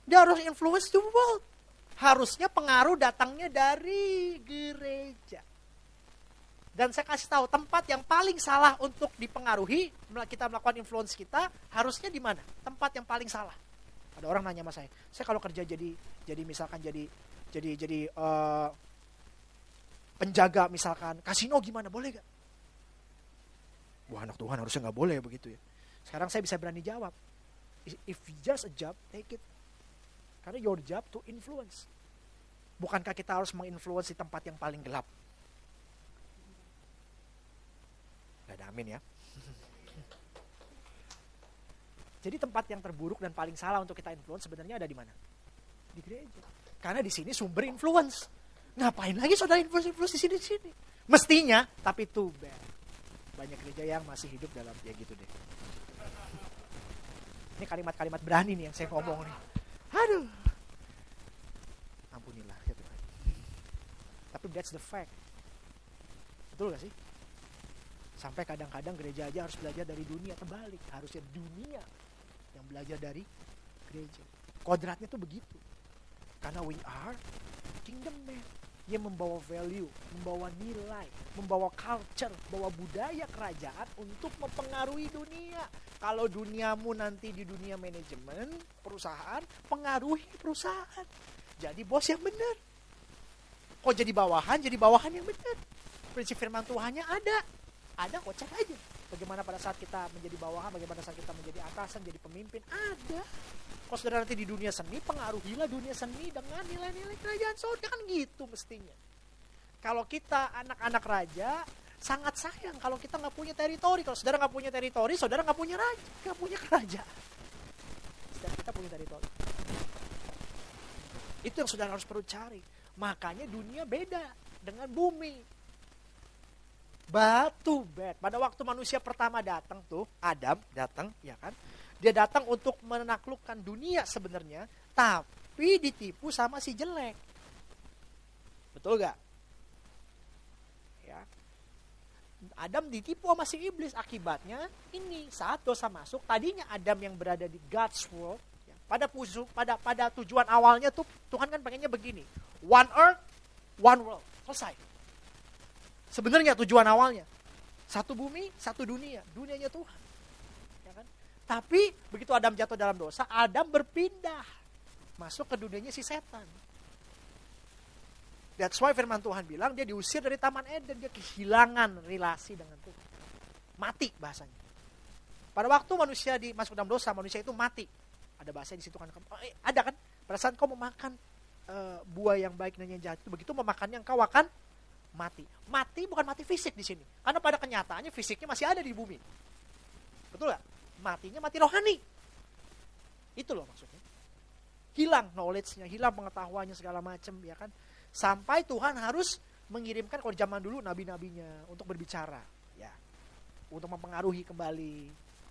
Dia harus influence the world. Harusnya pengaruh datangnya dari gereja. Dan saya kasih tahu tempat yang paling salah untuk dipengaruhi kita melakukan influence kita harusnya di mana? Tempat yang paling salah. Ada orang nanya sama saya, saya kalau kerja jadi jadi misalkan jadi jadi jadi uh, penjaga misalkan kasino gimana boleh gak? Wah anak Tuhan harusnya nggak boleh begitu ya. Sekarang saya bisa berani jawab, if just a job, take it. Karena your job to influence. Bukankah kita harus menginfluence di tempat yang paling gelap? Ada amin ya. Jadi tempat yang terburuk dan paling salah untuk kita influence sebenarnya ada di mana? Di gereja. Karena di sini sumber influence. Ngapain lagi saudara influence influence di sini di sini? Mestinya, tapi tuh banyak gereja yang masih hidup dalam ya gitu deh. Ini kalimat-kalimat berani nih yang saya ngomong nih. Aduh. Ampunilah ya Tuhan. Tapi that's the fact. Betul gak sih? Sampai kadang-kadang gereja aja harus belajar dari dunia terbalik. Harusnya dunia yang belajar dari gereja. Kodratnya tuh begitu. Karena we are kingdom man. yang membawa value, membawa nilai, membawa culture, membawa budaya kerajaan untuk mempengaruhi dunia. Kalau duniamu nanti di dunia manajemen perusahaan, pengaruhi perusahaan. Jadi bos yang benar. Kok jadi bawahan, jadi bawahan yang benar. Prinsip firman Tuhannya ada. Ada kok cek aja. Bagaimana pada saat kita menjadi bawahan, bagaimana saat kita menjadi atasan, jadi pemimpin. Ada. Kalau saudara nanti di dunia seni, pengaruhilah dunia seni dengan nilai-nilai kerajaan surga. Kan gitu mestinya. Kalau kita anak-anak raja, sangat sayang kalau kita nggak punya teritori. Kalau saudara nggak punya teritori, saudara nggak punya raja, nggak punya kerajaan. Saudara kita punya teritori. Itu yang saudara harus perlu cari. Makanya dunia beda dengan bumi. Batu bed. Pada waktu manusia pertama datang tuh, Adam datang, ya kan? Dia datang untuk menaklukkan dunia sebenarnya, tapi ditipu sama si jelek. Betul gak? Ya. Adam ditipu sama si iblis. Akibatnya ini saat dosa masuk, tadinya Adam yang berada di God's world, ya, pada pusu, pada pada tujuan awalnya tuh Tuhan kan pengennya begini. One earth, one world. Selesai. Sebenarnya tujuan awalnya satu bumi, satu dunia, dunianya Tuhan. Tapi begitu Adam jatuh dalam dosa, Adam berpindah masuk ke dunianya si setan. That's why firman Tuhan bilang dia diusir dari Taman Eden, dia kehilangan relasi dengan Tuhan. Mati bahasanya. Pada waktu manusia di masuk dalam dosa, manusia itu mati. Ada bahasa di situ kan. Eh, ada kan? Pada saat kau memakan uh, buah yang baik dan yang jahat itu, begitu memakannya kau akan mati. Mati bukan mati fisik di sini. Karena pada kenyataannya fisiknya masih ada di bumi. Betul gak? matinya mati rohani. Itu loh maksudnya. Hilang knowledge-nya, hilang pengetahuannya segala macam ya kan. Sampai Tuhan harus mengirimkan kalau zaman dulu nabi-nabinya untuk berbicara ya. Untuk mempengaruhi kembali.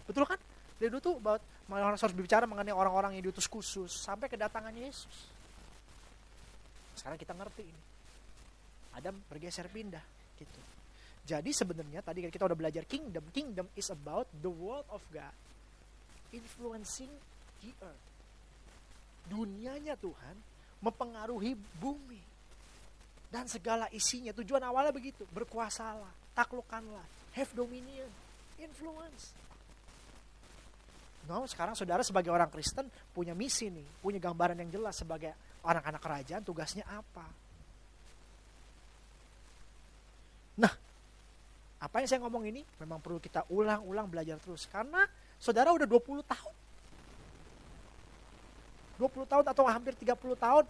Betul kan? Dari dulu tuh about, harus berbicara mengenai orang-orang yang diutus khusus sampai kedatangan Yesus. Sekarang kita ngerti ini. Adam bergeser pindah gitu. Jadi sebenarnya tadi kita udah belajar kingdom. Kingdom is about the world of God influencing the earth. Dunianya Tuhan mempengaruhi bumi dan segala isinya. Tujuan awalnya begitu, berkuasalah, taklukkanlah, have dominion, influence. No, sekarang saudara sebagai orang Kristen punya misi nih, punya gambaran yang jelas sebagai anak-anak kerajaan tugasnya apa. Nah, apa yang saya ngomong ini memang perlu kita ulang-ulang belajar terus. Karena saudara udah 20 tahun. 20 tahun atau hampir 30 tahun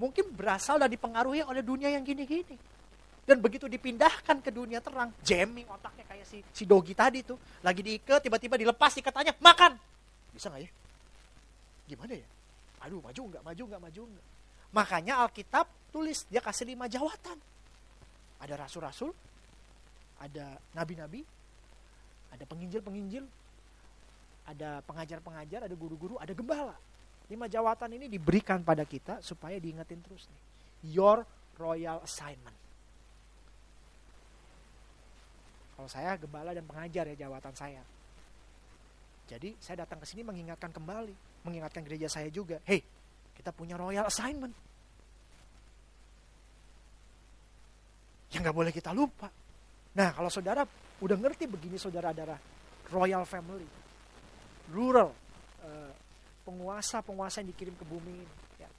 mungkin berasal dan dipengaruhi oleh dunia yang gini-gini. Dan begitu dipindahkan ke dunia terang, jamming otaknya kayak si, si dogi tadi tuh. Lagi diikat, tiba-tiba dilepas ikatannya, makan. Bisa nggak ya? Gimana ya? Aduh, maju nggak, maju nggak, maju nggak. Makanya Alkitab tulis, dia kasih lima jawatan. Ada rasul-rasul, ada nabi-nabi, ada penginjil-penginjil, ada pengajar-pengajar, ada guru-guru, ada gembala. Lima jawatan ini diberikan pada kita supaya diingetin terus nih. Your royal assignment. Kalau saya gembala dan pengajar ya jawatan saya. Jadi saya datang ke sini mengingatkan kembali, mengingatkan gereja saya juga. Hey, kita punya royal assignment. Yang nggak boleh kita lupa. Nah, kalau saudara udah ngerti begini saudara adalah royal family, rural, eh, penguasa-penguasa yang dikirim ke bumi ini. Ya.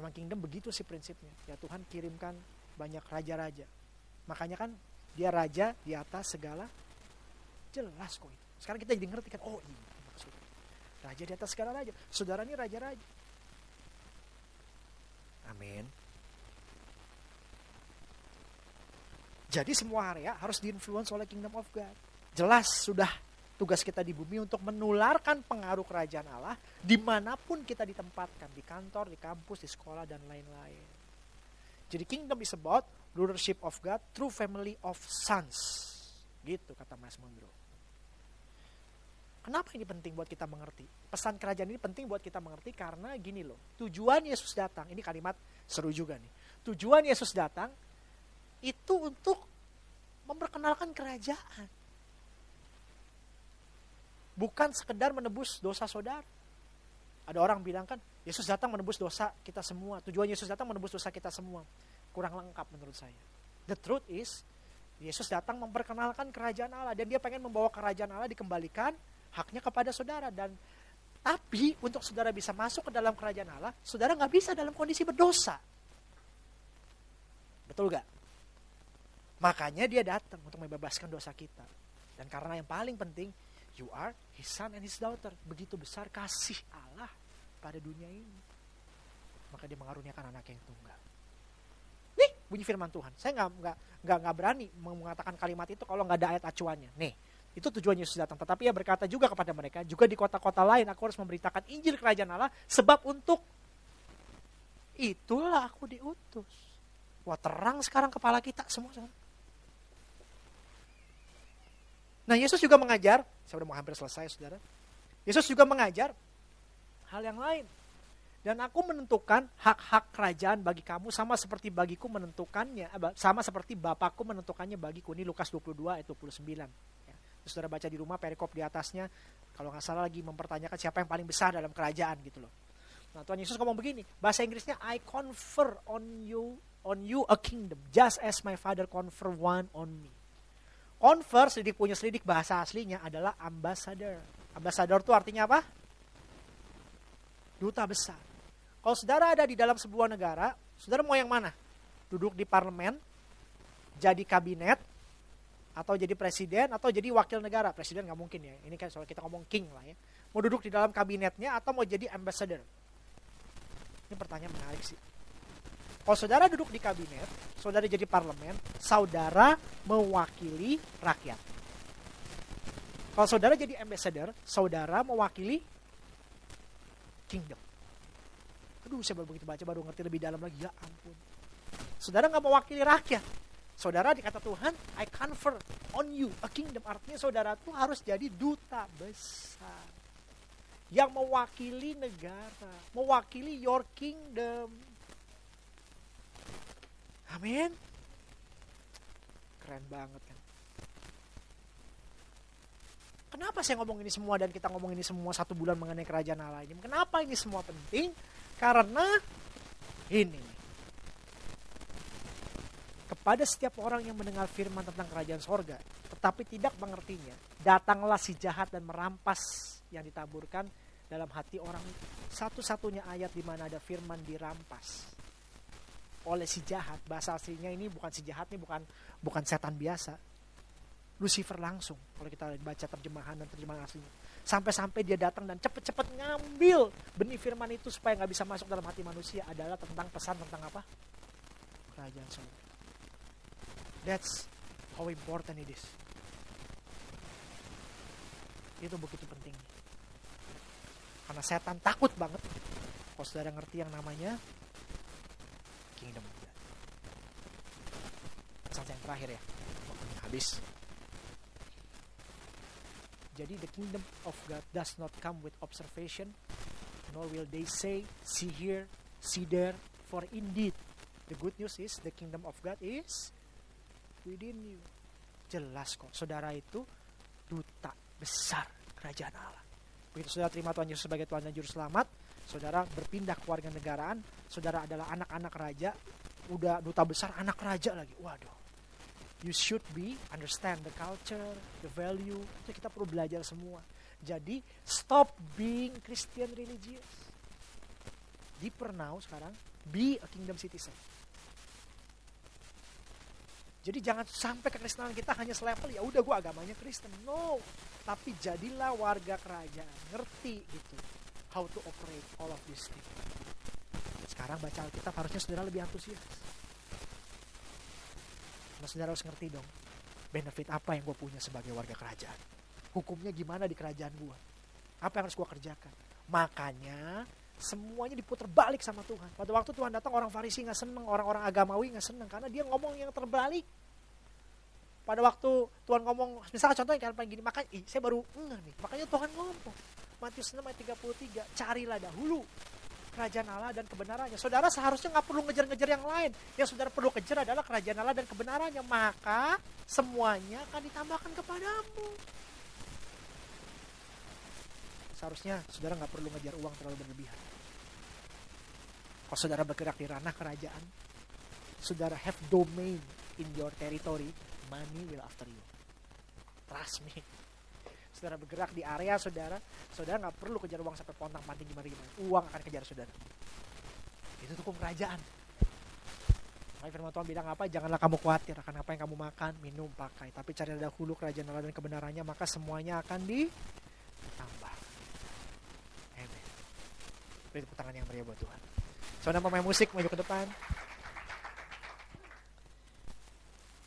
Memang kingdom begitu sih prinsipnya. Ya Tuhan kirimkan banyak raja-raja. Makanya kan dia raja di atas segala jelas kok itu. Sekarang kita jadi ngerti kan, oh ini maksudnya. Raja di atas segala raja. Saudara ini raja-raja. Amin. Jadi semua area harus diinfluence oleh kingdom of God. Jelas sudah tugas kita di bumi untuk menularkan pengaruh kerajaan Allah di mana pun kita ditempatkan. Di kantor, di kampus, di sekolah, dan lain-lain. Jadi kingdom is about rulership of God through family of sons. Gitu kata Mas Mondro. Kenapa ini penting buat kita mengerti? Pesan kerajaan ini penting buat kita mengerti karena gini loh. Tujuan Yesus datang, ini kalimat seru juga nih. Tujuan Yesus datang itu untuk memperkenalkan kerajaan. Bukan sekedar menebus dosa saudara. Ada orang bilang kan, Yesus datang menebus dosa kita semua. Tujuan Yesus datang menebus dosa kita semua. Kurang lengkap menurut saya. The truth is, Yesus datang memperkenalkan kerajaan Allah dan dia pengen membawa kerajaan Allah dikembalikan haknya kepada saudara dan tapi untuk saudara bisa masuk ke dalam kerajaan Allah, saudara nggak bisa dalam kondisi berdosa. Betul gak? Makanya dia datang untuk membebaskan dosa kita. Dan karena yang paling penting, you are his son and his daughter. Begitu besar kasih Allah pada dunia ini. Maka dia mengaruniakan anak yang tunggal. Nih bunyi firman Tuhan. Saya nggak nggak nggak nggak berani mengatakan kalimat itu kalau nggak ada ayat acuannya. Nih itu tujuan Yesus datang. Tetapi ia berkata juga kepada mereka, juga di kota-kota lain aku harus memberitakan Injil Kerajaan Allah sebab untuk itulah aku diutus. Wah terang sekarang kepala kita semua. Nah Yesus juga mengajar, saya udah mau hampir selesai saudara. Yesus juga mengajar hal yang lain. Dan aku menentukan hak-hak kerajaan bagi kamu sama seperti bagiku menentukannya, sama seperti Bapakku menentukannya bagiku. Ini Lukas 22 ayat 29. Ya. Saudara baca di rumah perikop di atasnya, kalau nggak salah lagi mempertanyakan siapa yang paling besar dalam kerajaan gitu loh. Nah Tuhan Yesus ngomong begini, bahasa Inggrisnya I confer on you on you a kingdom, just as my father confer one on me. Confer, selidik punya selidik bahasa aslinya adalah ambassador. Ambassador itu artinya apa? Duta besar. Kalau saudara ada di dalam sebuah negara, saudara mau yang mana? Duduk di parlemen, jadi kabinet, atau jadi presiden, atau jadi wakil negara. Presiden nggak mungkin ya, ini kan soal kita ngomong king lah ya. Mau duduk di dalam kabinetnya, atau mau jadi ambassador? Ini pertanyaan menarik sih. Kalau saudara duduk di kabinet, saudara jadi parlemen, saudara mewakili rakyat. Kalau saudara jadi ambassador, saudara mewakili kingdom. Aduh, saya baru begitu baca baru ngerti lebih dalam lagi. Ya ampun. Saudara nggak mewakili rakyat. Saudara dikata Tuhan, I confer on you a kingdom. Artinya saudara tuh harus jadi duta besar. Yang mewakili negara. Mewakili your kingdom. Amin. Keren banget kan. Kenapa saya ngomong ini semua dan kita ngomong ini semua satu bulan mengenai kerajaan Allah ini? Kenapa ini semua penting? Karena ini kepada setiap orang yang mendengar firman tentang kerajaan sorga, tetapi tidak mengertinya, datanglah si jahat dan merampas yang ditaburkan dalam hati orang Satu-satunya ayat di mana ada firman dirampas oleh si jahat. Bahasa aslinya ini bukan si jahat, ini bukan bukan setan biasa. Lucifer langsung kalau kita baca terjemahan dan terjemahan aslinya Sampai-sampai dia datang dan cepet-cepet ngambil benih firman itu supaya nggak bisa masuk dalam hati manusia adalah tentang pesan tentang apa? Kerajaan surga. That's how important it is. Itu begitu penting. Karena setan takut banget. Kalau saudara ngerti yang namanya kingdom. Pesan yang terakhir ya. Waktunya habis. Jadi the kingdom of God does not come with observation, nor will they say, see here, see there, for indeed the good news is the kingdom of God is within you. Jelas kok, saudara itu duta besar kerajaan Allah. Begitu saudara terima Tuhan Yesus sebagai Tuhan dan Juru Selamat, saudara berpindah ke warga negaraan, saudara adalah anak-anak raja, udah duta besar anak raja lagi. Waduh, you should be understand the culture, the value. Itu kita perlu belajar semua. Jadi stop being Christian religious. Deeper now sekarang, be a kingdom citizen. Jadi jangan sampai kekristenan kita hanya selevel ya udah gue agamanya Kristen. No, tapi jadilah warga kerajaan, ngerti gitu how to operate all of this thing. Sekarang baca Alkitab harusnya saudara lebih antusias Nah saudara harus ngerti dong, benefit apa yang gue punya sebagai warga kerajaan. Hukumnya gimana di kerajaan gue. Apa yang harus gue kerjakan. Makanya semuanya diputar balik sama Tuhan. Pada waktu Tuhan datang orang Farisi nggak seneng, orang-orang agamawi nggak seneng karena dia ngomong yang terbalik. Pada waktu Tuhan ngomong, misalnya contohnya kayak gini, makanya ih, saya baru enggak nih. Makanya Tuhan ngomong Matius 6 ayat 33, carilah dahulu kerajaan Allah dan kebenarannya. Saudara seharusnya nggak perlu ngejar-ngejar yang lain. Yang saudara perlu kejar adalah kerajaan Allah dan kebenarannya. Maka semuanya akan ditambahkan kepadamu. seharusnya saudara nggak perlu ngejar uang terlalu berlebihan. Kalau saudara bergerak di ranah kerajaan, saudara have domain in your territory, money will after you. Trust me. Saudara bergerak di area saudara, saudara nggak perlu kejar uang sampai pontang panting gimana gimana. Uang akan kejar saudara. Itu hukum kerajaan. Makanya firman Tuhan bilang apa? Janganlah kamu khawatir akan apa yang kamu makan, minum, pakai. Tapi cari dahulu kerajaan Allah dan kebenarannya, maka semuanya akan ditambah. Amin. Beri tepuk tangan yang meriah buat Tuhan. Saudara pemain musik maju ke depan.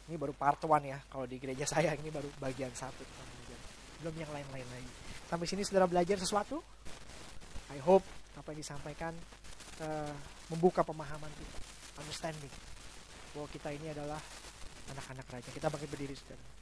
Ini baru part one ya. Kalau di gereja saya ini baru bagian satu. Belum yang lain-lain lagi. Sampai sini saudara belajar sesuatu? I hope apa yang disampaikan uh, membuka pemahaman kita, understanding bahwa kita ini adalah anak-anak raja. Kita bangkit berdiri saudara.